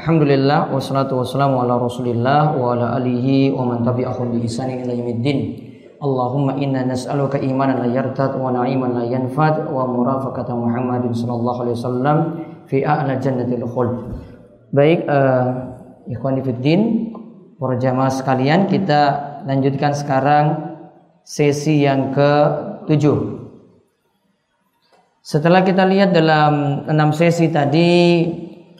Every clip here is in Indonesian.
Alhamdulillah wassalatu wassalamu ala Rasulillah wa ala alihi wa man tabi'ahum bi ihsanin ila yaumiddin. Allahumma inna nas'aluka imanan la yartad wa na'iman la yanfad wa murafaqata Muhammadin sallallahu alaihi wasallam fi a'la jannatil khuld. Baik uh, ikhwan fiddin, para jamaah sekalian, kita lanjutkan sekarang sesi yang ke 7. Setelah kita lihat dalam enam sesi tadi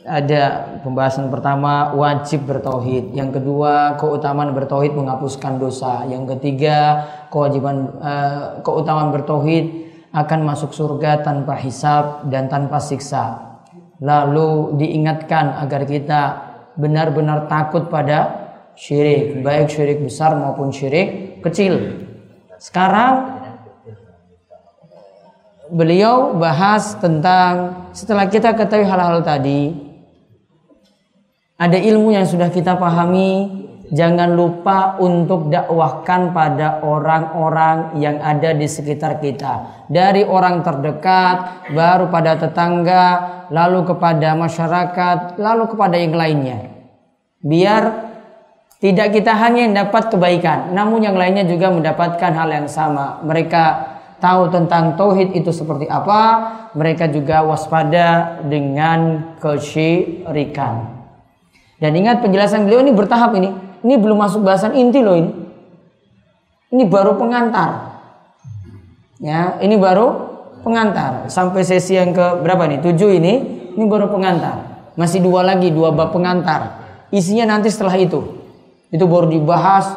ada pembahasan pertama wajib bertauhid, yang kedua keutamaan bertauhid menghapuskan dosa, yang ketiga kewajiban uh, keutamaan bertauhid akan masuk surga tanpa hisab dan tanpa siksa. Lalu diingatkan agar kita benar-benar takut pada syirik, baik syirik besar maupun syirik kecil. Sekarang beliau bahas tentang setelah kita ketahui hal-hal tadi ada ilmu yang sudah kita pahami. Jangan lupa untuk dakwahkan pada orang-orang yang ada di sekitar kita. Dari orang terdekat baru pada tetangga lalu kepada masyarakat lalu kepada yang lainnya. Biar tidak kita hanya dapat kebaikan namun yang lainnya juga mendapatkan hal yang sama. Mereka tahu tentang tauhid itu seperti apa, mereka juga waspada dengan kesyirikan. Dan ingat penjelasan beliau ini bertahap ini. Ini belum masuk bahasan inti loh ini. Ini baru pengantar. Ya, ini baru pengantar. Sampai sesi yang ke berapa nih? Tujuh ini, ini baru pengantar. Masih dua lagi, dua bab pengantar. Isinya nanti setelah itu. Itu baru dibahas,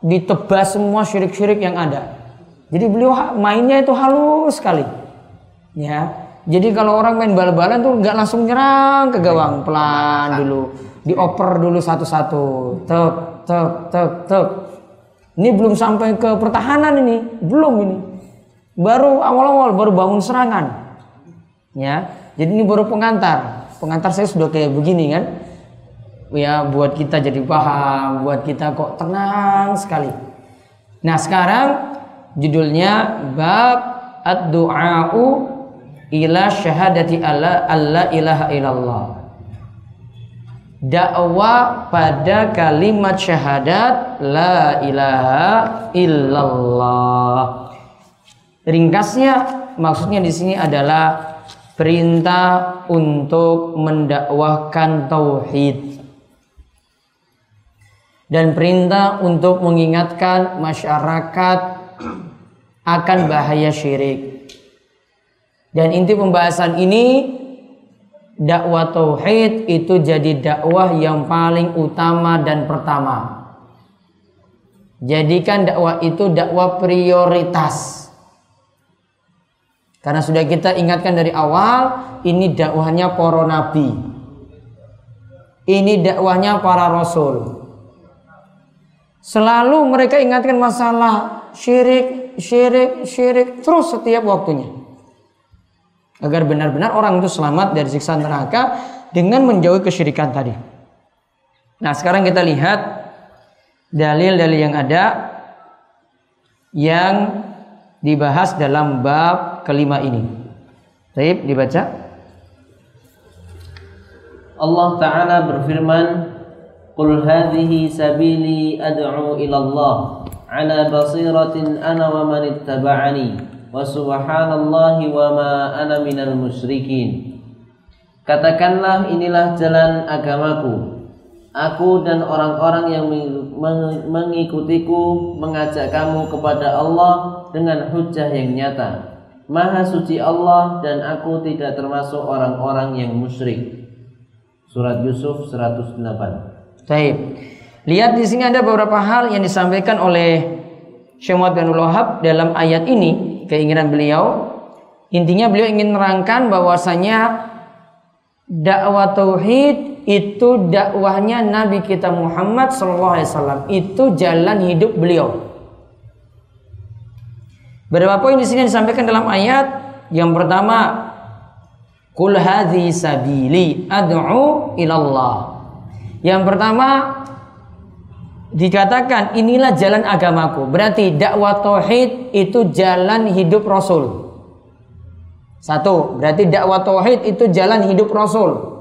ditebas semua syirik-syirik yang ada. Jadi beliau mainnya itu halus sekali. Ya. Jadi kalau orang main bal-balan tuh nggak langsung nyerang ke gawang, pelan dulu. Dioper dulu satu-satu. Tek, tek, tek, tek. Ini belum sampai ke pertahanan ini, belum ini. Baru awal-awal baru bangun serangan. Ya. Jadi ini baru pengantar. Pengantar saya sudah kayak begini kan. Ya buat kita jadi paham, buat kita kok tenang sekali. Nah sekarang judulnya bab ad-du'a'u ila syahadati alla alla ilaha illallah dakwah pada kalimat syahadat la ilaha illallah ringkasnya maksudnya di sini adalah perintah untuk mendakwahkan tauhid dan perintah untuk mengingatkan masyarakat akan bahaya syirik. Dan inti pembahasan ini dakwah tauhid itu jadi dakwah yang paling utama dan pertama. Jadikan dakwah itu dakwah prioritas. Karena sudah kita ingatkan dari awal, ini dakwahnya para nabi. Ini dakwahnya para rasul. Selalu mereka ingatkan masalah syirik, syirik, syirik terus setiap waktunya. Agar benar-benar orang itu selamat dari siksa neraka dengan menjauhi kesyirikan tadi. Nah, sekarang kita lihat dalil-dalil yang ada yang dibahas dalam bab kelima ini. Baik, dibaca. Allah Ta'ala berfirman, Qul hadhihi sabili ad'u ila Allah ala basiratin ana wa man ittaba'ani wa subhanallahi wa ma ana minal musyrikin Katakanlah inilah jalan agamaku Aku dan orang-orang yang mengikutiku mengajak kamu kepada Allah dengan hujah yang nyata. Maha suci Allah dan aku tidak termasuk orang-orang yang musyrik. Surat Yusuf 108. Baik. Lihat di sini ada beberapa hal yang disampaikan oleh Syekh Muhammad bin dalam ayat ini, keinginan beliau. Intinya beliau ingin menerangkan bahwasanya dakwah tauhid itu dakwahnya Nabi kita Muhammad sallallahu alaihi wasallam. Itu jalan hidup beliau. Berapa poin di sini disampaikan dalam ayat? Yang pertama, Kul hadhi sabili ad'u ilallah. Yang pertama dikatakan inilah jalan agamaku. Berarti dakwah tauhid itu jalan hidup Rasul. Satu, berarti dakwah tauhid itu jalan hidup Rasul.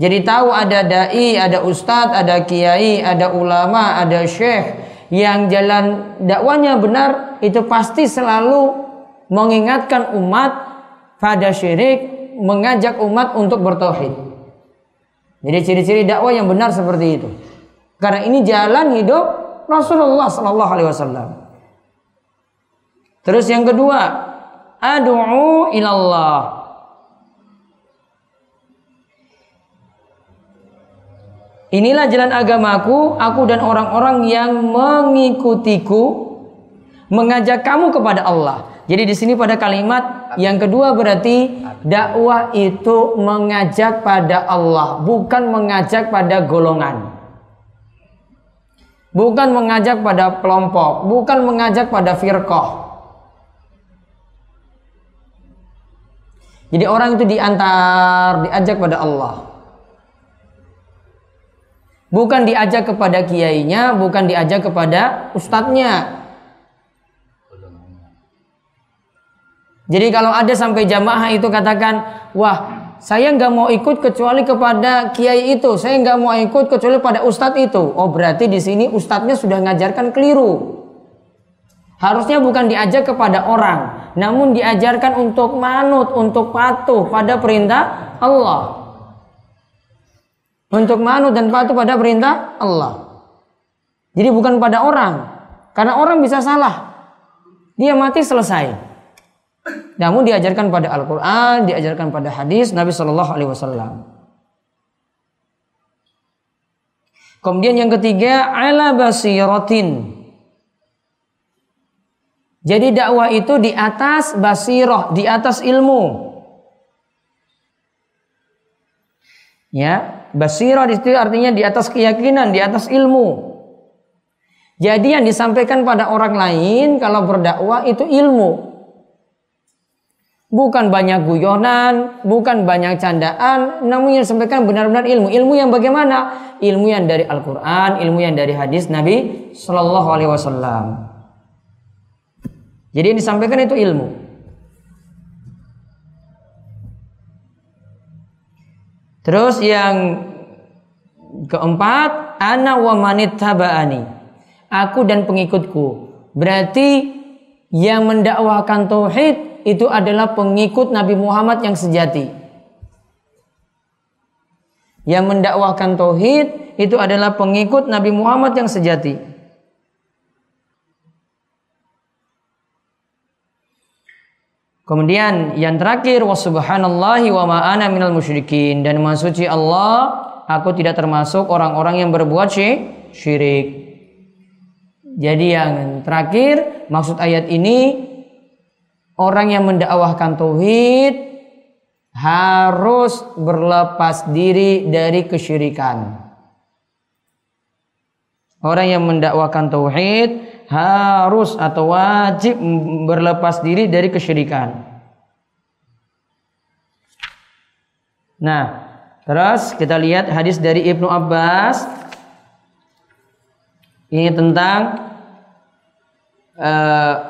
Jadi tahu ada dai, ada ustadz, ada kiai, ada ulama, ada syekh yang jalan dakwanya benar itu pasti selalu mengingatkan umat pada syirik, mengajak umat untuk bertauhid. Jadi ciri-ciri dakwah yang benar seperti itu. Karena ini jalan hidup Rasulullah Sallallahu Alaihi Wasallam. Terus yang kedua, adu'u ilallah. Inilah jalan agamaku, aku dan orang-orang yang mengikutiku mengajak kamu kepada Allah. Jadi di sini pada kalimat yang kedua berarti dakwah itu mengajak pada Allah, bukan mengajak pada golongan. Bukan mengajak pada kelompok, bukan mengajak pada firqah. Jadi orang itu diantar, diajak pada Allah. Bukan diajak kepada kiainya, bukan diajak kepada ustadznya. Jadi kalau ada sampai jamaah itu katakan, wah saya nggak mau ikut kecuali kepada kiai itu, saya nggak mau ikut kecuali pada ustadz itu. Oh berarti di sini ustadznya sudah ngajarkan keliru. Harusnya bukan diajak kepada orang, namun diajarkan untuk manut, untuk patuh pada perintah Allah untuk manut dan patuh pada perintah Allah. Jadi bukan pada orang. Karena orang bisa salah. Dia mati selesai. Namun diajarkan pada Al-Quran, diajarkan pada hadis Nabi Shallallahu Alaihi Wasallam. Kemudian yang ketiga, ala basiratin. Jadi dakwah itu di atas basirah, di atas ilmu. Ya, Basirah di situ artinya di atas keyakinan, di atas ilmu. Jadi yang disampaikan pada orang lain kalau berdakwah itu ilmu. Bukan banyak guyonan, bukan banyak candaan, namun yang disampaikan benar-benar ilmu. Ilmu yang bagaimana? Ilmu yang dari Al-Quran, ilmu yang dari hadis Nabi Shallallahu Alaihi Wasallam. Jadi yang disampaikan itu ilmu. Terus yang keempat, ana wa manit tabaani. Aku dan pengikutku. Berarti yang mendakwahkan tauhid itu adalah pengikut Nabi Muhammad yang sejati. Yang mendakwahkan tauhid itu adalah pengikut Nabi Muhammad yang sejati. Kemudian yang terakhir wa subhanallahi wa ma ana minal musyrikin dan mensuci Allah aku tidak termasuk orang-orang yang berbuat syirik. Jadi yang terakhir maksud ayat ini orang yang mendakwahkan tauhid harus berlepas diri dari kesyirikan. Orang yang mendakwakan tauhid harus atau wajib berlepas diri dari kesyirikan. Nah, terus kita lihat hadis dari Ibnu Abbas ini tentang uh,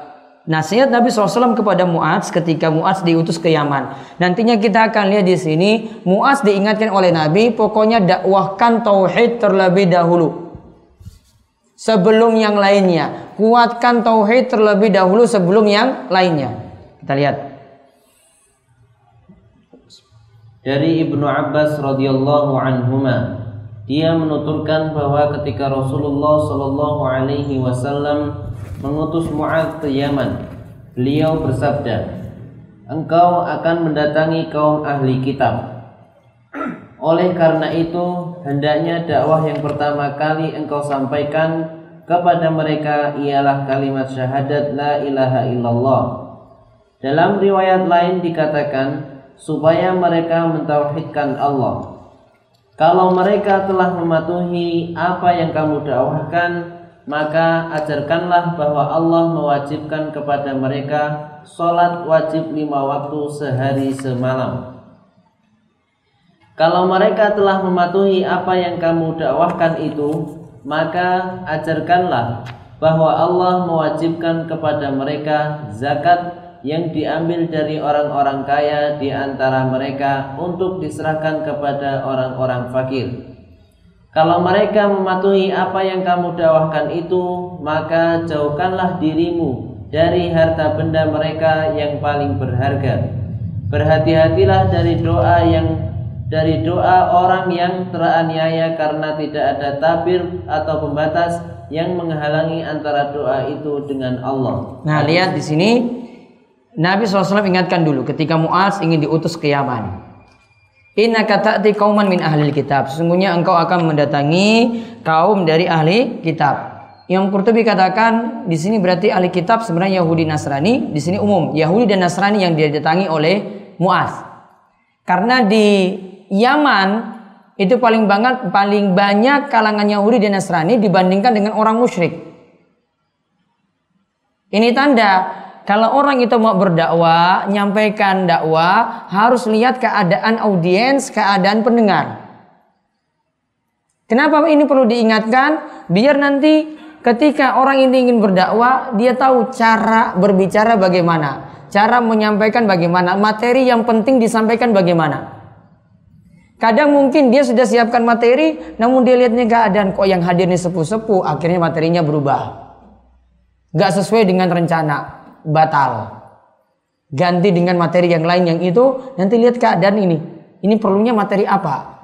nasihat Nabi SAW kepada Muaz ketika Muaz diutus ke Yaman. Nantinya kita akan lihat di sini Muaz diingatkan oleh Nabi, pokoknya dakwahkan tauhid terlebih dahulu sebelum yang lainnya. Kuatkan tauhid terlebih dahulu sebelum yang lainnya. Kita lihat. Dari Ibnu Abbas radhiyallahu anhuma, dia menuturkan bahwa ketika Rasulullah shallallahu alaihi wasallam mengutus Mu'adz ke Yaman, beliau bersabda, "Engkau akan mendatangi kaum ahli kitab. Oleh karena itu, hendaknya dakwah yang pertama kali engkau sampaikan kepada mereka ialah kalimat syahadat la ilaha illallah. Dalam riwayat lain dikatakan, supaya mereka mentauhidkan Allah. Kalau mereka telah mematuhi apa yang kamu dakwahkan, maka ajarkanlah bahwa Allah mewajibkan kepada mereka sholat wajib lima waktu sehari semalam. Kalau mereka telah mematuhi apa yang kamu dakwahkan itu, maka ajarkanlah bahwa Allah mewajibkan kepada mereka zakat yang diambil dari orang-orang kaya di antara mereka untuk diserahkan kepada orang-orang fakir. Kalau mereka mematuhi apa yang kamu dakwahkan itu, maka jauhkanlah dirimu dari harta benda mereka yang paling berharga. Berhati-hatilah dari doa yang dari doa orang yang teraniaya karena tidak ada tabir atau pembatas yang menghalangi antara doa itu dengan Allah. Nah, lihat di sini Nabi SAW ingatkan dulu ketika Muaz ingin diutus ke Yaman. Inna kata'ti kauman min ahli kitab. Sesungguhnya engkau akan mendatangi kaum dari ahli kitab. Yang Qurtubi katakan di sini berarti ahli kitab sebenarnya Yahudi Nasrani, di sini umum Yahudi dan Nasrani yang didatangi oleh Muaz. Karena di Yaman itu paling banget paling banyak kalangan Yahudi dan Nasrani dibandingkan dengan orang musyrik. Ini tanda kalau orang itu mau berdakwah, nyampaikan dakwah, harus lihat keadaan audiens, keadaan pendengar. Kenapa ini perlu diingatkan? Biar nanti ketika orang ini ingin berdakwah, dia tahu cara berbicara bagaimana, cara menyampaikan bagaimana, materi yang penting disampaikan bagaimana. Kadang mungkin dia sudah siapkan materi, namun dia lihatnya keadaan kok yang hadir ini sepuh-sepuh, akhirnya materinya berubah. Gak sesuai dengan rencana batal. Ganti dengan materi yang lain yang itu nanti lihat keadaan ini. Ini perlunya materi apa?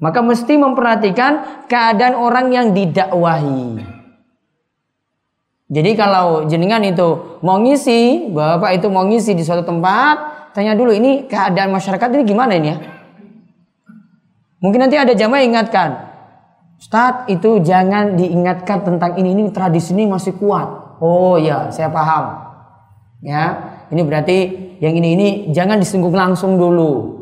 Maka mesti memperhatikan keadaan orang yang didakwahi. Jadi kalau jenengan itu mau ngisi, bapak itu mau ngisi di suatu tempat, tanya dulu ini keadaan masyarakat ini gimana ini ya? Mungkin nanti ada jamaah ingatkan, Ustadz itu jangan diingatkan tentang ini, ini tradisi ini masih kuat. Oh ya, saya paham. Ya, ini berarti yang ini ini jangan disinggung langsung dulu.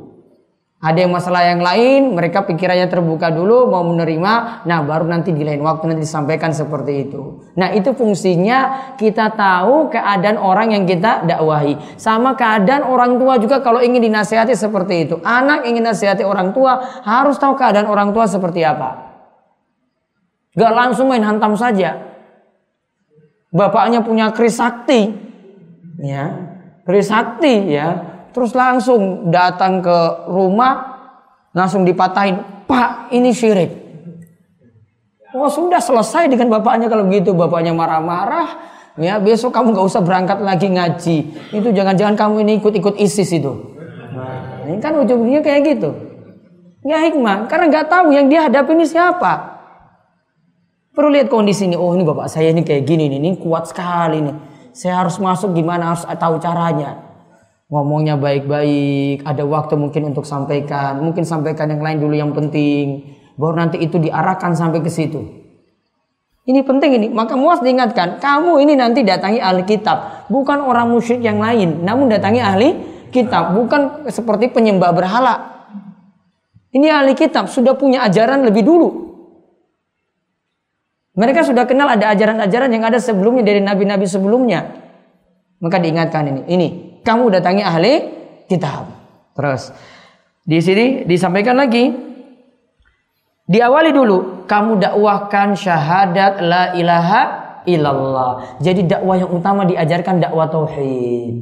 Ada yang masalah yang lain, mereka pikirannya terbuka dulu, mau menerima, nah baru nanti di lain waktu nanti disampaikan seperti itu. Nah itu fungsinya kita tahu keadaan orang yang kita dakwahi. Sama keadaan orang tua juga kalau ingin dinasihati seperti itu. Anak ingin nasihati orang tua, harus tahu keadaan orang tua seperti apa. Gak langsung main hantam saja bapaknya punya keris sakti. Ya keris sakti ya. Terus langsung datang ke rumah langsung dipatahin pak ini syirik. Oh sudah selesai dengan bapaknya kalau begitu bapaknya marah-marah. Ya besok kamu nggak usah berangkat lagi ngaji. Itu jangan-jangan kamu ini ikut-ikut ISIS itu. Nah, ini kan ujungnya kayak gitu. Ya hikmah karena nggak tahu yang dia hadapi ini siapa Perlu lihat kondisi ini. Oh ini bapak saya ini kayak gini nih. Ini kuat sekali nih. Saya harus masuk gimana harus tahu caranya. Ngomongnya baik-baik. Ada waktu mungkin untuk sampaikan. Mungkin sampaikan yang lain dulu yang penting. Baru nanti itu diarahkan sampai ke situ. Ini penting ini. Maka muas diingatkan. Kamu ini nanti datangi ahli kitab. Bukan orang musyrik yang lain. Namun datangi ahli kitab. Bukan seperti penyembah berhala. Ini ahli kitab. Sudah punya ajaran lebih dulu. Mereka sudah kenal ada ajaran-ajaran yang ada sebelumnya dari nabi-nabi sebelumnya. Maka diingatkan ini. Ini kamu datangi ahli kitab. Terus di sini disampaikan lagi diawali dulu kamu dakwahkan syahadat la ilaha illallah. Jadi dakwah yang utama diajarkan dakwah tauhid.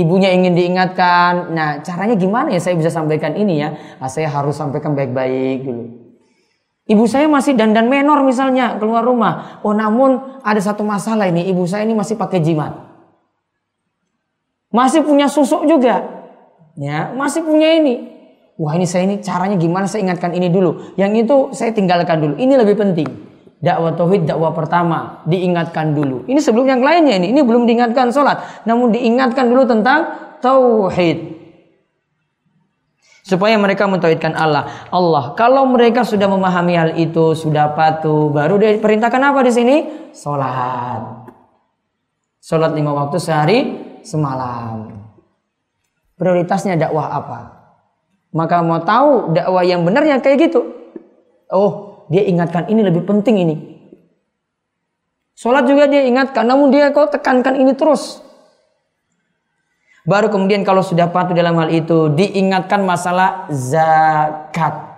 Ibunya ingin diingatkan. Nah, caranya gimana ya saya bisa sampaikan ini ya? Nah, saya harus sampaikan baik-baik dulu. Ibu saya masih dandan menor misalnya keluar rumah. Oh namun ada satu masalah ini. Ibu saya ini masih pakai jimat. Masih punya susuk juga. Ya, masih punya ini. Wah ini saya ini caranya gimana saya ingatkan ini dulu. Yang itu saya tinggalkan dulu. Ini lebih penting. Dakwah tauhid dakwah pertama diingatkan dulu. Ini sebelum yang lainnya ini. Ini belum diingatkan sholat. Namun diingatkan dulu tentang tauhid supaya mereka mentauhidkan Allah. Allah. Kalau mereka sudah memahami hal itu, sudah patuh, baru dia perintahkan apa di sini? Salat. Salat lima waktu sehari semalam. prioritasnya dakwah apa. Maka mau tahu dakwah yang benar yang kayak gitu. Oh, dia ingatkan ini lebih penting ini. Sholat juga dia ingatkan, namun dia kok tekankan ini terus. Baru kemudian kalau sudah patuh dalam hal itu, diingatkan masalah zakat.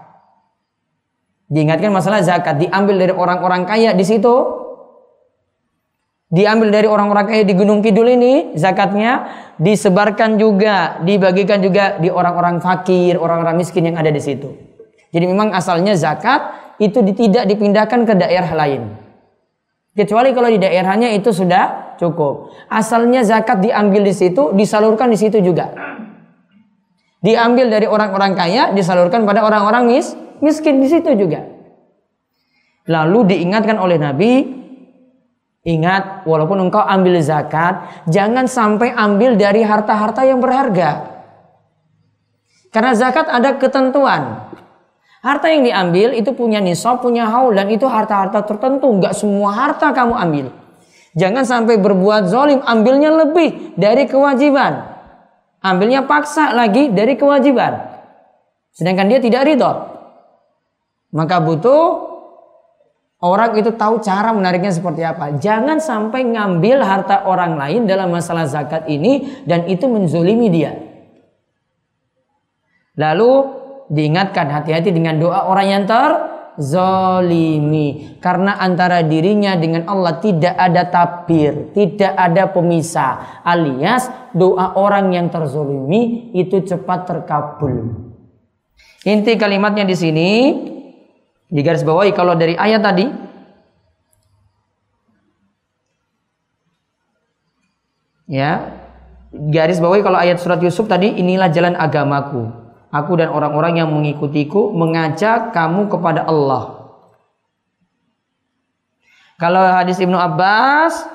Diingatkan masalah zakat, diambil dari orang-orang kaya di situ. Diambil dari orang-orang kaya di Gunung Kidul ini, zakatnya disebarkan juga, dibagikan juga di orang-orang fakir, orang-orang miskin yang ada di situ. Jadi memang asalnya zakat itu tidak dipindahkan ke daerah lain. Kecuali kalau di daerahnya itu sudah cukup. Asalnya zakat diambil di situ, disalurkan di situ juga. Diambil dari orang-orang kaya, disalurkan pada orang-orang mis, miskin di situ juga. Lalu diingatkan oleh Nabi, ingat walaupun engkau ambil zakat, jangan sampai ambil dari harta-harta yang berharga. Karena zakat ada ketentuan. Harta yang diambil itu punya nisab, punya haul dan itu harta-harta tertentu. Enggak semua harta kamu ambil. Jangan sampai berbuat zolim, ambilnya lebih dari kewajiban. Ambilnya paksa lagi dari kewajiban. Sedangkan dia tidak ridho. Maka butuh orang itu tahu cara menariknya seperti apa. Jangan sampai ngambil harta orang lain dalam masalah zakat ini dan itu menzolimi dia. Lalu diingatkan hati-hati dengan doa orang yang terzolimi. Karena antara dirinya dengan Allah tidak ada tabir tidak ada pemisah. Alias doa orang yang terzolimi itu cepat terkabul. Inti kalimatnya di sini di garis bawahi kalau dari ayat tadi. Ya garis bawahi kalau ayat surat Yusuf tadi inilah jalan agamaku aku dan orang-orang yang mengikutiku mengajak kamu kepada Allah. Kalau hadis Ibnu Abbas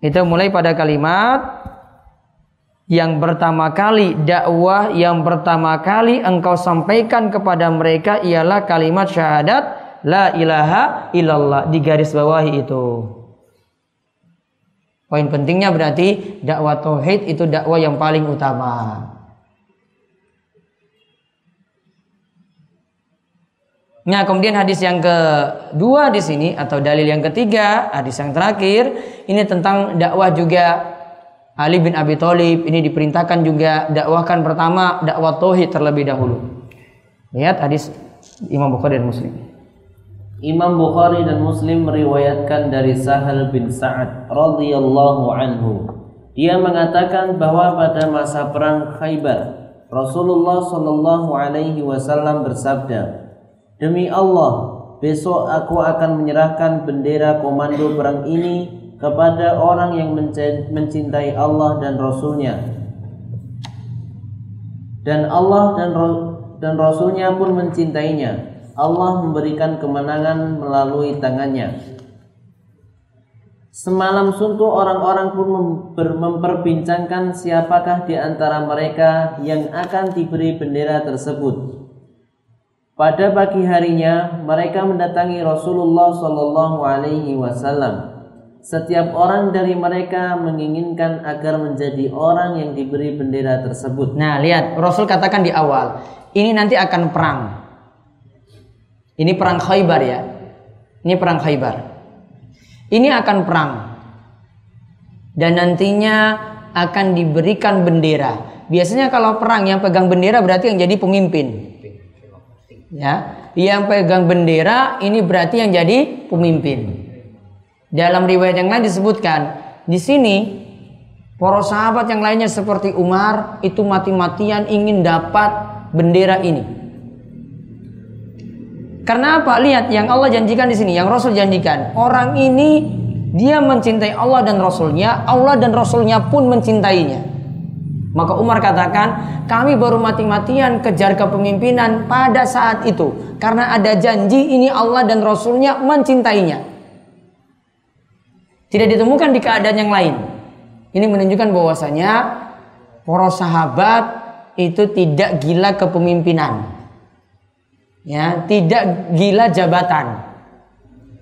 itu mulai pada kalimat yang pertama kali dakwah yang pertama kali engkau sampaikan kepada mereka ialah kalimat syahadat la ilaha illallah di garis bawahi itu. Poin pentingnya berarti dakwah tauhid itu dakwah yang paling utama. Nah, kemudian hadis yang kedua di sini atau dalil yang ketiga, hadis yang terakhir ini tentang dakwah juga Ali bin Abi Thalib ini diperintahkan juga dakwahkan pertama dakwah tauhid terlebih dahulu. Lihat hadis Imam Bukhari dan Muslim. Imam Bukhari dan Muslim meriwayatkan dari Sahal bin Sa'ad radhiyallahu anhu. Dia mengatakan bahwa pada masa perang Khaybar Rasulullah Shallallahu alaihi wasallam bersabda, Demi Allah, besok aku akan menyerahkan bendera komando perang ini kepada orang yang mencintai Allah dan Rasulnya. Dan Allah dan dan Rasulnya pun mencintainya. Allah memberikan kemenangan melalui tangannya. Semalam suntuk orang-orang pun memperbincangkan siapakah di antara mereka yang akan diberi bendera tersebut. Pada pagi harinya mereka mendatangi Rasulullah Shallallahu Alaihi Wasallam. Setiap orang dari mereka menginginkan agar menjadi orang yang diberi bendera tersebut. Nah, lihat Rasul katakan di awal, ini nanti akan perang. Ini perang Khaybar ya. Ini perang Khaybar. Ini akan perang. Dan nantinya akan diberikan bendera. Biasanya kalau perang yang pegang bendera berarti yang jadi pemimpin ya. Yang pegang bendera ini berarti yang jadi pemimpin. Dalam riwayat yang lain disebutkan di sini para sahabat yang lainnya seperti Umar itu mati-matian ingin dapat bendera ini. Karena apa? Lihat yang Allah janjikan di sini yang Rasul janjikan. Orang ini dia mencintai Allah dan Rasulnya Allah dan Rasulnya pun mencintainya maka Umar katakan, kami baru mati-matian kejar kepemimpinan pada saat itu. Karena ada janji ini Allah dan Rasulnya mencintainya. Tidak ditemukan di keadaan yang lain. Ini menunjukkan bahwasanya para sahabat itu tidak gila kepemimpinan. Ya, tidak gila jabatan.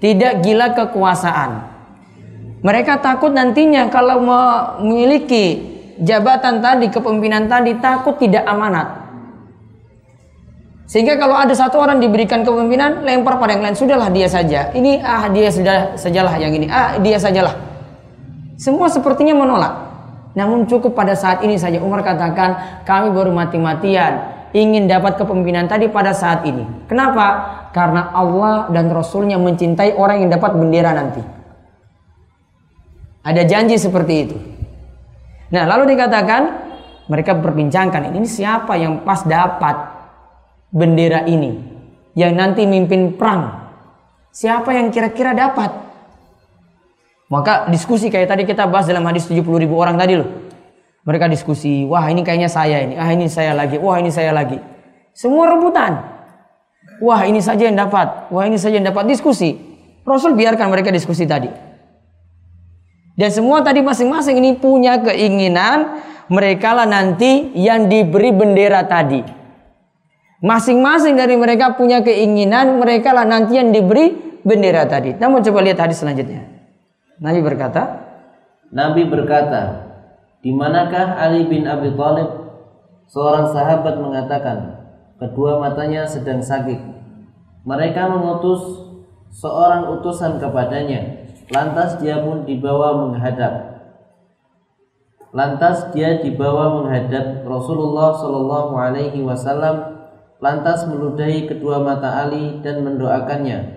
Tidak gila kekuasaan. Mereka takut nantinya kalau memiliki jabatan tadi, kepemimpinan tadi takut tidak amanat. Sehingga kalau ada satu orang diberikan kepemimpinan, lempar pada yang lain, sudahlah dia saja. Ini ah dia sudah sajalah yang ini, ah dia sajalah. Semua sepertinya menolak. Namun cukup pada saat ini saja Umar katakan, kami baru mati-matian ingin dapat kepemimpinan tadi pada saat ini. Kenapa? Karena Allah dan Rasulnya mencintai orang yang dapat bendera nanti. Ada janji seperti itu. Nah lalu dikatakan mereka berbincangkan ini siapa yang pas dapat bendera ini yang nanti mimpin perang. Siapa yang kira-kira dapat? Maka diskusi kayak tadi kita bahas dalam hadis 70 ribu orang tadi loh. Mereka diskusi, wah ini kayaknya saya ini, ah ini saya lagi, wah ini saya lagi. Semua rebutan. Wah ini saja yang dapat, wah ini saja yang dapat diskusi. Rasul biarkan mereka diskusi tadi. Dan semua tadi masing-masing ini punya keinginan mereka lah nanti yang diberi bendera tadi. Masing-masing dari mereka punya keinginan mereka lah nanti yang diberi bendera tadi. Namun coba lihat hadis selanjutnya. Nabi berkata, Nabi berkata, di manakah Ali bin Abi Thalib? Seorang sahabat mengatakan, kedua matanya sedang sakit. Mereka mengutus seorang utusan kepadanya. Lantas dia pun dibawa menghadap. Lantas dia dibawa menghadap Rasulullah Shallallahu Alaihi Wasallam lantas meludahi kedua mata Ali dan mendoakannya.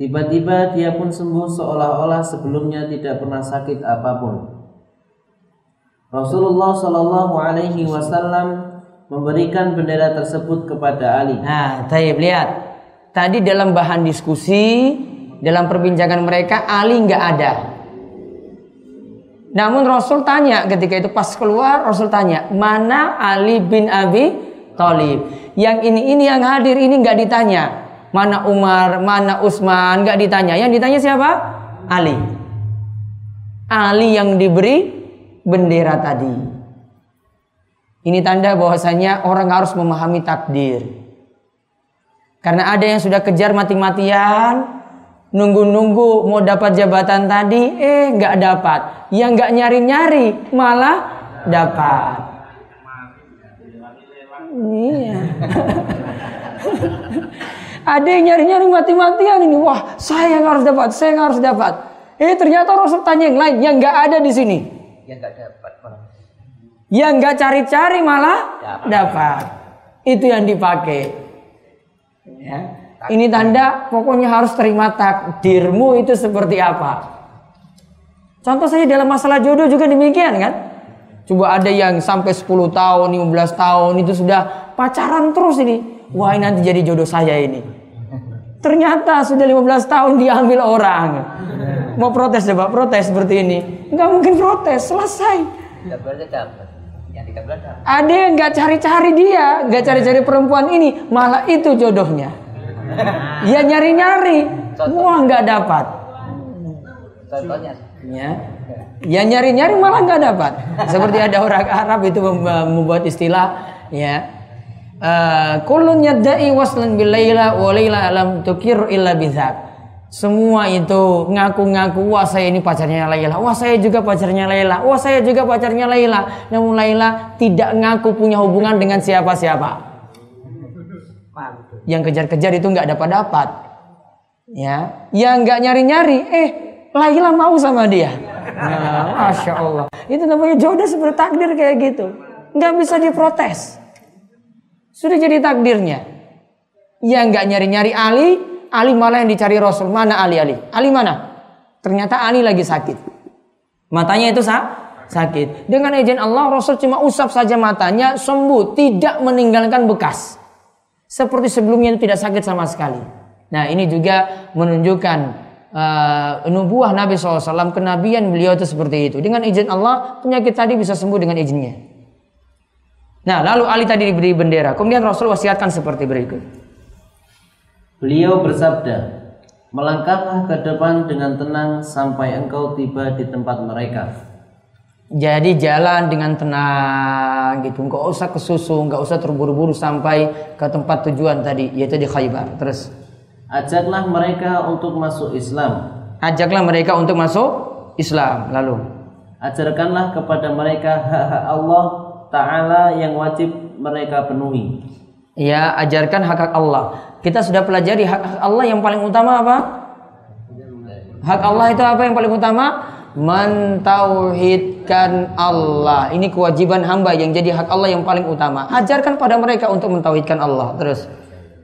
Tiba-tiba dia pun sembuh seolah-olah sebelumnya tidak pernah sakit apa pun. Rasulullah Shallallahu Alaihi Wasallam memberikan bendera tersebut kepada Ali. Nah, taib lihat. Tadi dalam bahan diskusi, dalam perbincangan mereka Ali nggak ada. Namun Rasul tanya ketika itu pas keluar Rasul tanya mana Ali bin Abi Thalib. Yang ini ini yang hadir ini nggak ditanya. Mana Umar, mana Utsman, nggak ditanya. Yang ditanya siapa? Ali. Ali yang diberi bendera tadi. Ini tanda bahwasanya orang harus memahami takdir. Karena ada yang sudah kejar mati-matian, nunggu-nunggu mau dapat jabatan tadi, eh nggak dapat. Yang nggak nyari-nyari malah dapat. Iya. Ada yang nyari-nyari mati-matian ini. Wah, saya yang harus dapat, saya yang harus dapat. Eh ternyata Rasul tanya yang lain yang nggak ada di sini. Yang nggak dapat. Yang nggak cari-cari malah dapat. dapat. Itu yang dipakai. Ya. Ini tanda pokoknya harus terima takdirmu itu seperti apa. Contoh saya dalam masalah jodoh juga demikian kan. Coba ada yang sampai 10 tahun, 15 tahun itu sudah pacaran terus ini. Wah ini nanti jadi jodoh saya ini. Ternyata sudah 15 tahun diambil orang. Mau protes coba, protes seperti ini. Enggak mungkin protes, selesai. Ada yang nggak cari-cari dia, nggak cari-cari perempuan ini, malah itu jodohnya. Ya nyari-nyari, wah nggak dapat. Contohnya? Ya. Ya nyari-nyari malah nggak dapat. Seperti ada orang Arab itu membuat istilah ya. Eh, kulun yadda'i waslan bilaila wa laila lam tukir illa bizak. Semua itu ngaku-ngaku wah saya ini pacarnya Laila, wah saya juga pacarnya Laila, wah saya juga pacarnya Laila. Namun Laila tidak ngaku punya hubungan dengan siapa-siapa. Yang kejar-kejar itu nggak dapat-dapat. Ya, yang nggak nyari-nyari, eh Laila mau sama dia. Nah, Masya Allah. Itu namanya jodoh seperti takdir kayak gitu. Nggak bisa diprotes. Sudah jadi takdirnya. Yang nggak nyari-nyari Ali, Ali malah yang dicari Rasul. Mana Ali Ali? Ali mana? Ternyata Ali lagi sakit. Matanya itu sah? sakit. Dengan izin Allah Rasul cuma usap saja matanya sembuh, tidak meninggalkan bekas. Seperti sebelumnya itu tidak sakit sama sekali. Nah, ini juga menunjukkan uh, nubuah Nabi SAW, kenabian beliau itu seperti itu. Dengan izin Allah, penyakit tadi bisa sembuh dengan izinnya. Nah, lalu Ali tadi diberi bendera. Kemudian Rasul wasiatkan seperti berikut. Beliau bersabda, Melangkahlah ke depan dengan tenang sampai engkau tiba di tempat mereka. Jadi jalan dengan tenang gitu, nggak usah kesusu, nggak usah terburu-buru sampai ke tempat tujuan tadi, yaitu di Khaybar. Terus Ajaklah mereka untuk masuk Islam. Ajaklah mereka untuk masuk Islam. Lalu Ajarkanlah kepada mereka hak-hak Allah Ta'ala yang wajib mereka penuhi. Ya, ajarkan hak-hak Allah. Kita sudah pelajari hak-hak Allah yang paling utama apa? Hak Allah itu apa yang paling utama? Mentauhidkan Allah. Ini kewajiban hamba yang jadi hak Allah yang paling utama. Ajarkan pada mereka untuk mentauhidkan Allah. Terus.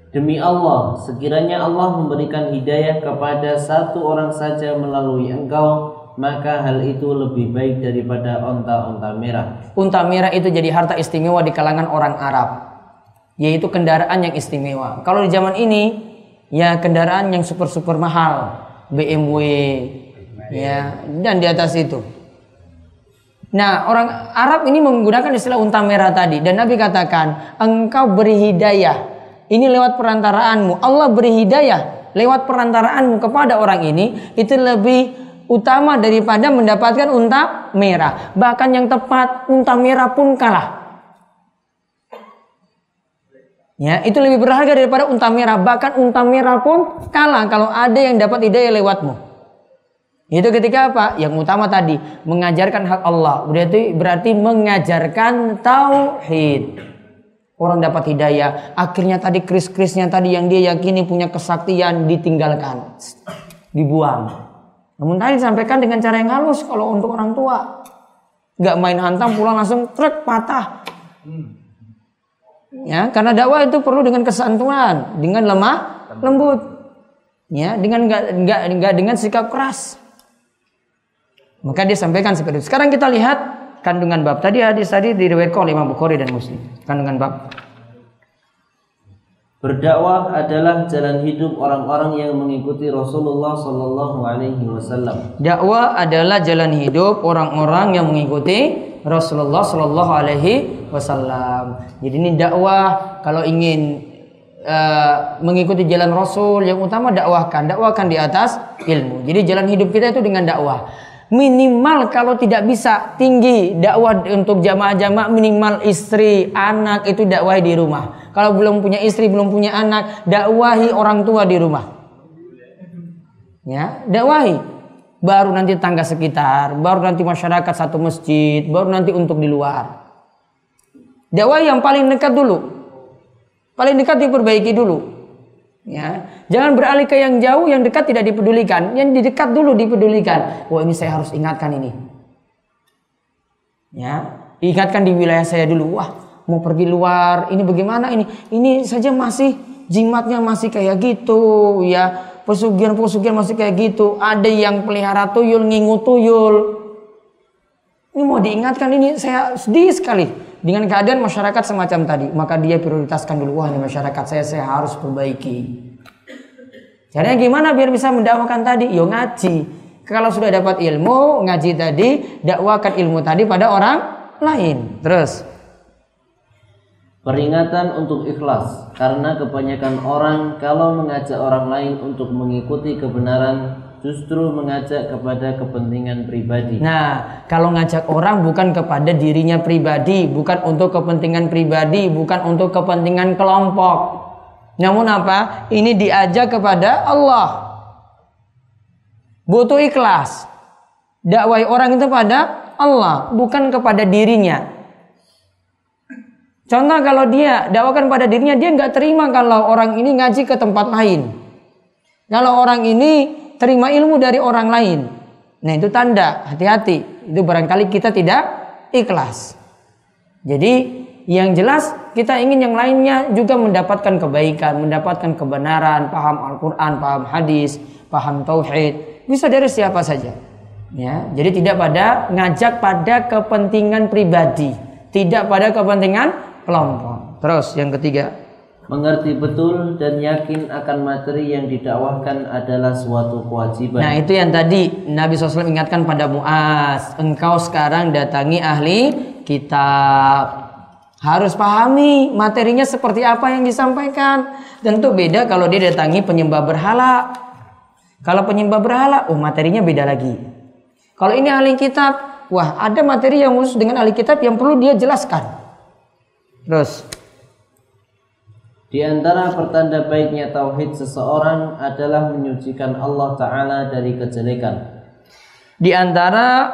Demi Allah, sekiranya Allah memberikan hidayah kepada satu orang saja melalui engkau, maka hal itu lebih baik daripada onta-onta merah. Unta merah itu jadi harta istimewa di kalangan orang Arab. Yaitu kendaraan yang istimewa. Kalau di zaman ini, ya kendaraan yang super-super mahal. BMW, ya, dan di atas itu. Nah, orang Arab ini menggunakan istilah unta merah tadi. Dan Nabi katakan, engkau beri hidayah ini lewat perantaraanmu. Allah beri hidayah lewat perantaraanmu kepada orang ini itu lebih utama daripada mendapatkan unta merah. Bahkan yang tepat unta merah pun kalah. Ya, itu lebih berharga daripada unta merah. Bahkan unta merah pun kalah kalau ada yang dapat hidayah lewatmu. Itu ketika apa? Yang utama tadi mengajarkan hak Allah. Berarti berarti mengajarkan tauhid orang dapat hidayah. Akhirnya tadi kris-krisnya tadi yang dia yakini punya kesaktian ditinggalkan, dibuang. Namun tadi disampaikan dengan cara yang halus kalau untuk orang tua. Gak main hantam pulang langsung truk patah. Ya, karena dakwah itu perlu dengan kesantunan, dengan lemah, lembut. Ya, dengan gak, gak, gak dengan sikap keras. Maka dia sampaikan seperti itu. Sekarang kita lihat kandungan bab. Tadi hadis tadi diriwayatkan oleh Imam Bukhari dan Muslim. Kandungan bab. Berdakwah adalah jalan hidup orang-orang yang mengikuti Rasulullah Sallallahu Alaihi Wasallam. Dakwah adalah jalan hidup orang-orang yang mengikuti Rasulullah Sallallahu Alaihi Wasallam. Jadi ini dakwah kalau ingin uh, mengikuti jalan Rasul yang utama dakwahkan, dakwahkan di atas ilmu. Jadi jalan hidup kita itu dengan dakwah minimal kalau tidak bisa tinggi dakwah untuk jamaah-jamaah minimal istri, anak itu dakwahi di rumah. Kalau belum punya istri, belum punya anak, dakwahi orang tua di rumah. Ya, dakwahi. Baru nanti tangga sekitar, baru nanti masyarakat satu masjid, baru nanti untuk di luar. Dakwahi yang paling dekat dulu. Paling dekat diperbaiki dulu. Ya, jangan beralih ke yang jauh, yang dekat tidak dipedulikan. Yang di dekat dulu dipedulikan. Wah ini saya harus ingatkan ini. Ya, ingatkan di wilayah saya dulu. Wah, mau pergi luar, ini bagaimana ini? Ini saja masih jimatnya masih kayak gitu, ya. Pesugihan-pesugihan masih kayak gitu. Ada yang pelihara tuyul, ngingu tuyul. Ini mau diingatkan ini saya sedih sekali dengan keadaan masyarakat semacam tadi, maka dia prioritaskan dulu wah ini masyarakat saya saya harus perbaiki. Caranya gimana biar bisa mendakwakan tadi? Yo ngaji. Kalau sudah dapat ilmu, ngaji tadi, dakwakan ilmu tadi pada orang lain. Terus Peringatan untuk ikhlas karena kebanyakan orang kalau mengajak orang lain untuk mengikuti kebenaran justru mengajak kepada kepentingan pribadi. Nah, kalau ngajak orang bukan kepada dirinya pribadi, bukan untuk kepentingan pribadi, bukan untuk kepentingan kelompok. Namun apa? Ini diajak kepada Allah. Butuh ikhlas. Dakwai orang itu pada Allah, bukan kepada dirinya. Contoh kalau dia dakwakan pada dirinya, dia nggak terima kalau orang ini ngaji ke tempat lain. Kalau orang ini terima ilmu dari orang lain. Nah itu tanda hati-hati. Itu barangkali kita tidak ikhlas. Jadi yang jelas kita ingin yang lainnya juga mendapatkan kebaikan, mendapatkan kebenaran, paham Al-Quran, paham hadis, paham tauhid. Bisa dari siapa saja. Ya, jadi tidak pada ngajak pada kepentingan pribadi, tidak pada kepentingan kelompok. Terus yang ketiga, mengerti betul dan yakin akan materi yang didakwahkan adalah suatu kewajiban. Nah itu yang tadi Nabi SAW ingatkan pada Muaz, engkau sekarang datangi ahli kitab. Harus pahami materinya seperti apa yang disampaikan. Tentu beda kalau dia datangi penyembah berhala. Kalau penyembah berhala, oh materinya beda lagi. Kalau ini ahli kitab, wah ada materi yang khusus dengan ahli kitab yang perlu dia jelaskan. Terus, di antara pertanda baiknya tauhid seseorang adalah menyucikan Allah Ta'ala dari kejelekan. Di antara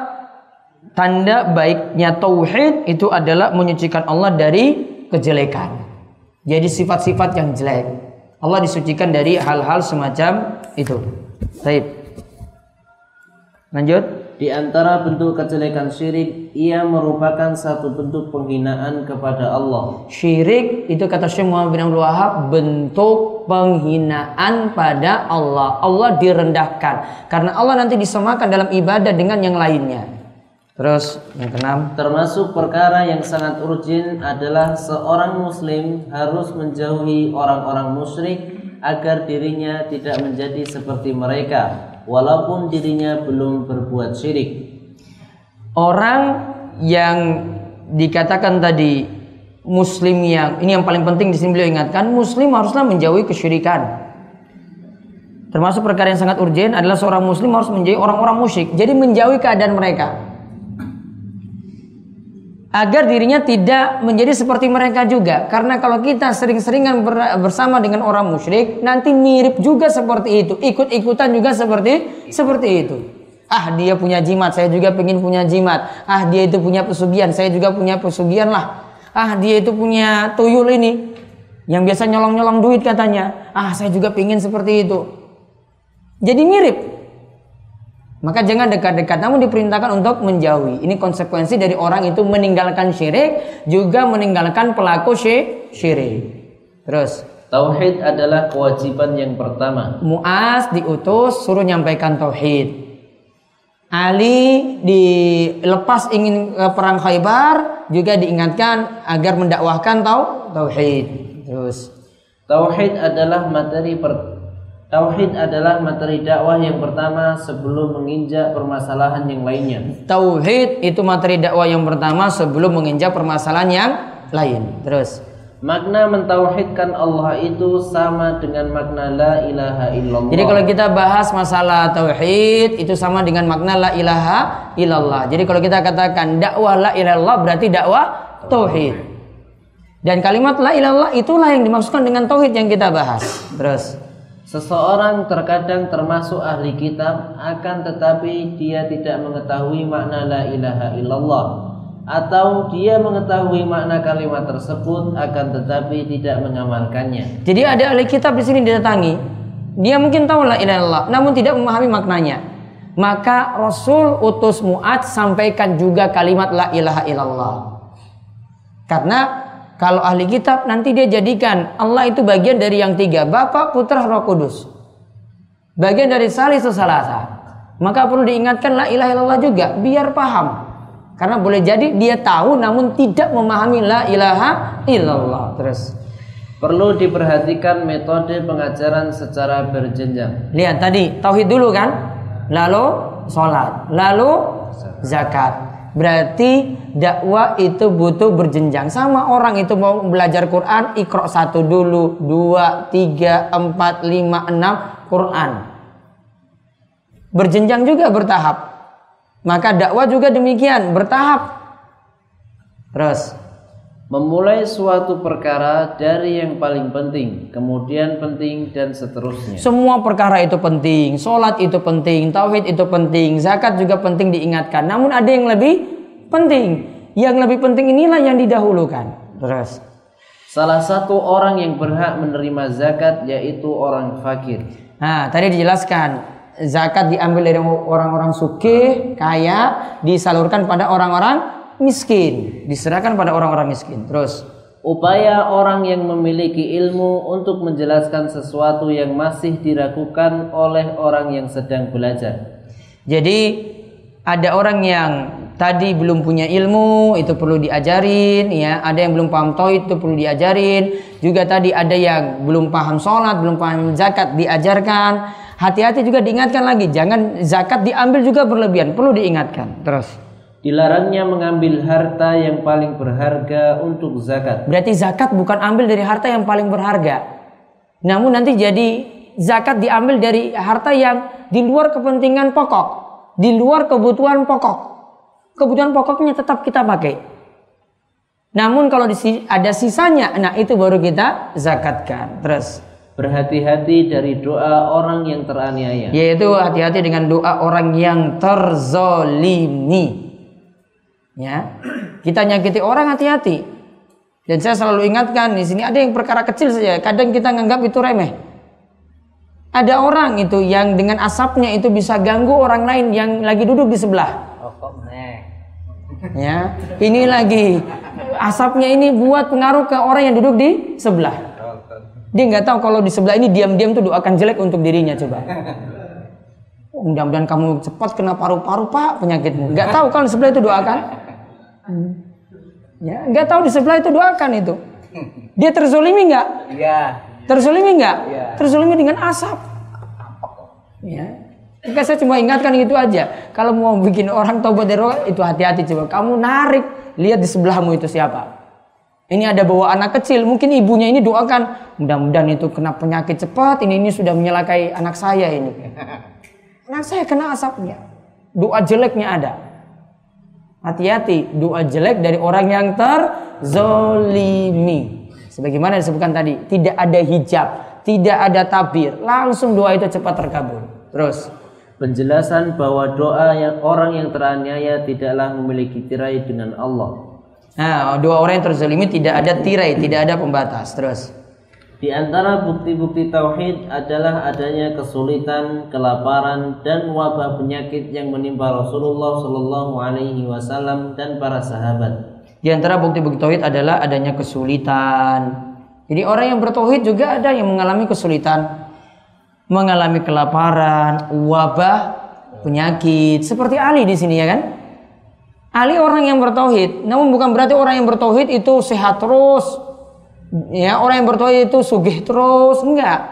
tanda baiknya tauhid itu adalah menyucikan Allah dari kejelekan. Jadi sifat-sifat yang jelek. Allah disucikan dari hal-hal semacam itu. Baik. Lanjut. Di antara bentuk kejelekan syirik, ia merupakan satu bentuk penghinaan kepada Allah. Syirik itu kata Syekh Muhammad bin Abdul Wahab bentuk penghinaan pada Allah. Allah direndahkan karena Allah nanti disemakan dalam ibadah dengan yang lainnya. Terus yang keenam, Termasuk perkara yang sangat urgent adalah seorang muslim harus menjauhi orang-orang musyrik agar dirinya tidak menjadi seperti mereka walaupun dirinya belum berbuat syirik. orang yang dikatakan tadi muslim yang ini yang paling penting di sini beliau ingatkan muslim haruslah menjauhi kesyirikan. Termasuk perkara yang sangat urgent adalah seorang muslim harus menjauhi orang-orang musyrik. Jadi menjauhi keadaan mereka. Agar dirinya tidak menjadi seperti mereka juga. Karena kalau kita sering-seringan ber- bersama dengan orang musyrik, nanti mirip juga seperti itu. Ikut-ikutan juga seperti seperti itu. Ah dia punya jimat, saya juga pengen punya jimat. Ah dia itu punya pesugihan, saya juga punya pesugihan lah. Ah dia itu punya tuyul ini. Yang biasa nyolong-nyolong duit katanya. Ah saya juga pengen seperti itu. Jadi mirip. Maka jangan dekat-dekat, namun diperintahkan untuk menjauhi. Ini konsekuensi dari orang itu meninggalkan syirik, juga meninggalkan pelaku syi- syirik. Terus, Tauhid adalah kewajiban yang pertama. Muaz diutus suruh nyampaikan tauhid. Ali dilepas ingin ke perang Khaybar juga diingatkan agar mendakwahkan tau tauhid. Terus, Tauhid adalah materi per Tauhid adalah materi dakwah yang pertama sebelum menginjak permasalahan yang lainnya. tauhid itu materi dakwah yang pertama sebelum menginjak permasalahan yang lain. Terus, Makna mentauhidkan Allah itu sama dengan makna la ilaha illallah. Jadi kalau kita bahas masalah tauhid itu sama dengan makna la ilaha illallah. Jadi kalau kita katakan dakwah la ilaha illallah berarti dakwah tauhid. Dan kalimat la ilaha illallah itulah yang dimaksudkan dengan tauhid yang kita bahas. Terus Seseorang terkadang termasuk ahli kitab akan tetapi dia tidak mengetahui makna la ilaha illallah atau dia mengetahui makna kalimat tersebut akan tetapi tidak mengamalkannya. Jadi ada ahli kitab di sini didatangi. Dia mungkin tahu la ilaha illallah namun tidak memahami maknanya. Maka Rasul utus Mu'ad sampaikan juga kalimat la ilaha illallah. Karena kalau ahli kitab nanti dia jadikan Allah itu bagian dari yang tiga, Bapa, Putra, Roh Kudus. Bagian dari salisu salasa. Maka perlu diingatkan la ilaha illallah juga biar paham. Karena boleh jadi dia tahu namun tidak memahami la ilaha illallah. Terus Perlu diperhatikan metode pengajaran secara berjenjang. lihat tadi tauhid dulu kan, lalu sholat, lalu zakat. Berarti dakwah itu butuh berjenjang. Sama orang itu mau belajar Quran, ikro satu dulu, dua, tiga, empat, lima, enam, Quran. Berjenjang juga bertahap. Maka dakwah juga demikian, bertahap. Terus, Memulai suatu perkara dari yang paling penting, kemudian penting dan seterusnya. semua perkara itu penting. Sholat itu penting, tauhid itu penting, zakat juga penting diingatkan. Namun ada yang lebih penting. Yang lebih penting inilah yang didahulukan. Terus, Salah satu orang yang berhak menerima zakat yaitu orang fakir. Nah, tadi dijelaskan zakat diambil dari orang-orang sukih, kaya, disalurkan pada orang-orang miskin, diserahkan pada orang-orang miskin. Terus, Upaya orang yang memiliki ilmu untuk menjelaskan sesuatu yang masih diragukan oleh orang yang sedang belajar. jadi ada orang yang tadi belum punya ilmu, itu perlu diajarin, ya. Ada yang belum paham tauhid itu perlu diajarin. Juga tadi ada yang belum paham sholat, belum paham zakat, diajarkan. Hati-hati juga diingatkan lagi, jangan zakat diambil juga berlebihan, perlu diingatkan. Terus. Dilarangnya mengambil harta yang paling berharga untuk zakat. Berarti zakat bukan ambil dari harta yang paling berharga. Namun nanti jadi zakat diambil dari harta yang di luar kepentingan pokok, di luar kebutuhan pokok. Kebutuhan pokoknya tetap kita pakai. Namun kalau di- ada sisanya, nah itu baru kita zakatkan. Terus, Berhati-hati dari doa orang yang teraniaya. yaitu hati-hati dengan doa orang yang terzolimi. Ya, kita nyakiti orang hati-hati. Dan saya selalu ingatkan di sini ada yang perkara kecil saja. Kadang kita nganggap itu remeh. Ada orang itu yang dengan asapnya itu bisa ganggu orang lain yang lagi duduk di sebelah. Ya, ini lagi asapnya ini buat pengaruh ke orang yang duduk di sebelah. Dia nggak tahu kalau di sebelah ini diam-diam tuh doakan jelek untuk dirinya coba. Oh, mudah-mudahan kamu cepat kena paru-paru pak penyakitmu. Nggak tahu kalau di sebelah itu doakan. Hmm. Ya, nggak tahu di sebelah itu doakan itu. Dia terzolimi nggak? Iya. Terzolimi nggak? Iya. Terzolimi dengan asap. Ya. Maka saya cuma ingatkan itu aja. Kalau mau bikin orang taubat dari itu hati-hati coba. Kamu narik, lihat di sebelahmu itu siapa. Ini ada bawa anak kecil, mungkin ibunya ini doakan, mudah-mudahan itu kena penyakit cepat. Ini ini sudah menyelakai anak saya ini. Anak saya kena asapnya. Doa jeleknya ada. Hati-hati, doa jelek dari orang yang terzolimi. Sebagaimana disebutkan tadi, tidak ada hijab, tidak ada tabir, langsung doa itu cepat terkabul. Terus, Penjelasan bahwa doa yang orang yang teraniaya tidaklah memiliki tirai dengan Allah. nah dua orang yang terzolimi tidak ada tirai, tidak ada pembatas. Terus, Di antara bukti-bukti tauhid adalah adanya kesulitan, kelaparan, dan wabah penyakit yang menimpa Rasulullah Shallallahu Alaihi Wasallam dan para sahabat. di antara bukti-bukti tauhid adalah adanya kesulitan. Jadi orang yang bertauhid juga ada yang mengalami kesulitan, mengalami kelaparan, wabah, penyakit. Seperti Ali di sini ya kan? Ali orang yang bertauhid, namun bukan berarti orang yang bertauhid itu sehat terus. Ya, orang yang bertauhid itu sugih terus, enggak.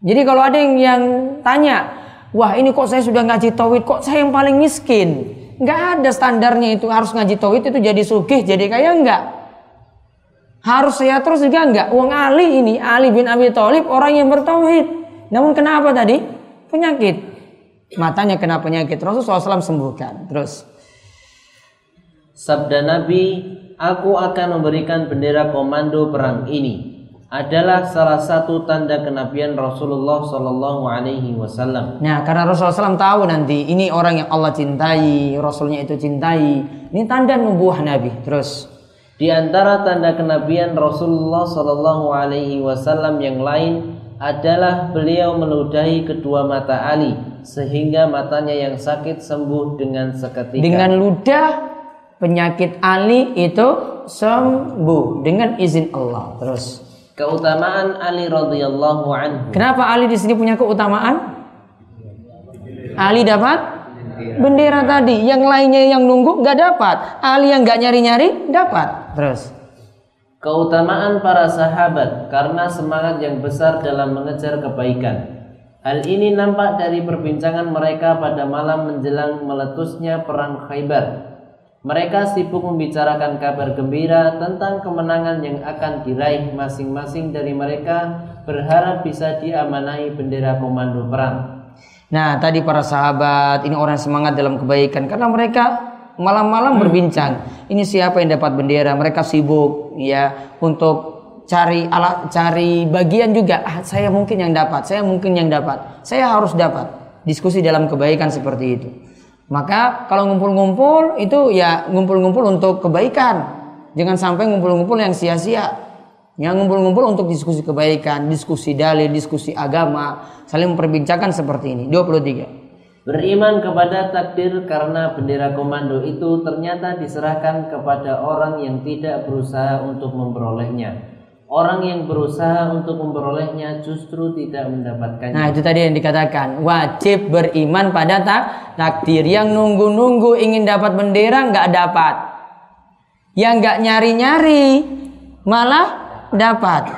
Jadi kalau ada yang, yang tanya, wah ini kok saya sudah ngaji tauhid, kok saya yang paling miskin? Enggak ada standarnya itu harus ngaji tauhid itu jadi sugih, jadi kaya enggak. Harus sehat terus juga enggak. Uang Ali ini, Ali bin Abi Thalib orang yang bertauhid. Namun kenapa tadi? Penyakit. Matanya kena penyakit. Rasulullah SAW sembuhkan. Terus. Sabda Nabi, aku akan memberikan bendera komando perang ini. Adalah salah satu tanda kenabian Rasulullah Shallallahu Alaihi Wasallam. Nah, karena Rasulullah SAW tahu nanti ini orang yang Allah cintai, Rasulnya itu cintai. Ini tanda nubuah Nabi. Terus. Di antara tanda kenabian Rasulullah Shallallahu Alaihi Wasallam yang lain adalah beliau meludahi kedua mata Ali sehingga matanya yang sakit sembuh dengan seketika. Dengan ludah penyakit Ali itu sembuh dengan izin Allah. Terus. Keutamaan Ali radhiyallahu anhu. Kenapa Ali di sini punya keutamaan? Ali dapat bendera tadi, yang lainnya yang nunggu nggak dapat. Ali yang nggak nyari-nyari dapat. Terus. Keutamaan para sahabat karena semangat yang besar dalam mengejar kebaikan. Hal ini nampak dari perbincangan mereka pada malam menjelang meletusnya perang Khaybar. Mereka sibuk membicarakan kabar gembira tentang kemenangan yang akan diraih masing-masing dari mereka berharap bisa diamanai bendera komando perang. Nah, tadi para sahabat ini orang semangat dalam kebaikan karena mereka malam-malam berbincang. Ini siapa yang dapat bendera? Mereka sibuk ya untuk cari alat cari bagian juga. Ah, saya mungkin yang dapat, saya mungkin yang dapat. Saya harus dapat. Diskusi dalam kebaikan seperti itu. Maka kalau ngumpul-ngumpul itu ya ngumpul-ngumpul untuk kebaikan. Jangan sampai ngumpul-ngumpul yang sia-sia. Yang ngumpul-ngumpul untuk diskusi kebaikan, diskusi dalil, diskusi agama, saling memperbincangkan seperti ini. 23. Beriman kepada takdir karena bendera komando itu ternyata diserahkan kepada orang yang tidak berusaha untuk memperolehnya. Orang yang berusaha untuk memperolehnya justru tidak mendapatkannya. Nah itu tadi yang dikatakan wajib beriman pada tak takdir. Yang nunggu-nunggu ingin dapat bendera nggak dapat. Yang nggak nyari-nyari malah dapat.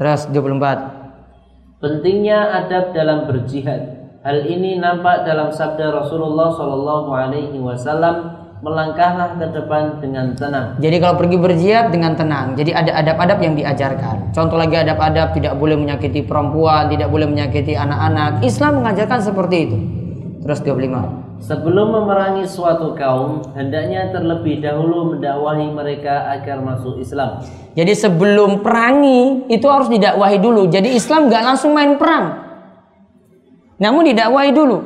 Terus 24. Pentingnya adab dalam berjihad. Hal ini nampak dalam sabda Rasulullah Shallallahu Alaihi Wasallam melangkahlah ke depan dengan tenang. Jadi kalau pergi berjihad dengan tenang. Jadi ada adab-adab yang diajarkan. Contoh lagi adab-adab tidak boleh menyakiti perempuan, tidak boleh menyakiti anak-anak. Islam mengajarkan seperti itu. Terus 25. Sebelum memerangi suatu kaum, hendaknya terlebih dahulu mendakwahi mereka agar masuk Islam. Jadi sebelum perangi itu harus didakwahi dulu. Jadi Islam nggak langsung main perang. Namun didakwahi dulu.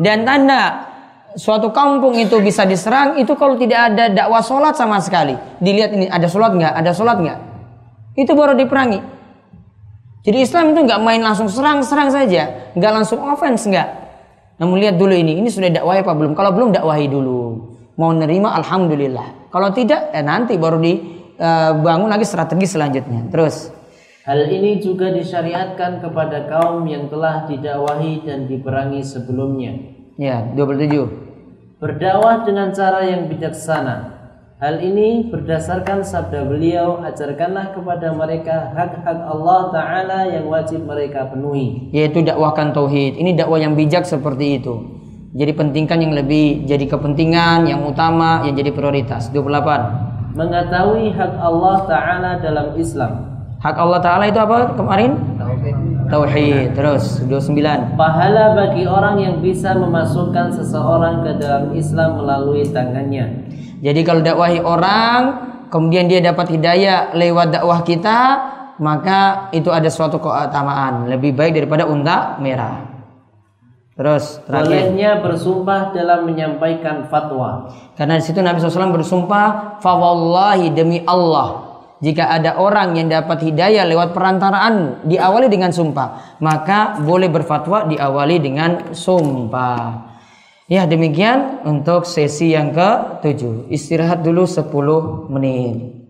Dan tanda suatu kampung itu bisa diserang itu kalau tidak ada dakwah sholat sama sekali. Dilihat ini ada sholat nggak, ada sholat nggak, itu baru diperangi. Jadi Islam itu nggak main langsung serang-serang saja, nggak langsung offense nggak. Namun lihat dulu ini, ini sudah dakwahi apa belum? Kalau belum dakwahi dulu. Mau nerima, alhamdulillah. Kalau tidak, eh nanti baru dibangun lagi strategi selanjutnya. Terus. Hal ini juga disyariatkan kepada kaum yang telah didakwahi dan diperangi sebelumnya. Ya, 27. Berdakwah dengan cara yang bijaksana. Hal ini berdasarkan sabda beliau, ajarkanlah kepada mereka hak-hak Allah Ta'ala yang wajib mereka penuhi. Yaitu dakwahkan tauhid. Ini dakwah yang bijak seperti itu. Jadi pentingkan yang lebih jadi kepentingan, yang utama, yang jadi prioritas. 28. Mengetahui hak Allah Ta'ala dalam Islam. Hak Allah Ta'ala itu apa kemarin? Tauhid. Tauhid. Terus 29. Pahala bagi orang yang bisa memasukkan seseorang ke dalam Islam melalui tangannya. Jadi kalau dakwahi orang, kemudian dia dapat hidayah lewat dakwah kita, maka itu ada suatu keutamaan lebih baik daripada unta merah. Terus terakhir. Bolehnya bersumpah dalam menyampaikan fatwa. Karena di situ Nabi SAW bersumpah, "Fawallahi demi Allah, jika ada orang yang dapat hidayah lewat perantaraan diawali dengan sumpah, maka boleh berfatwa diawali dengan sumpah. Ya demikian untuk sesi yang ke-7. Istirahat dulu 10 menit.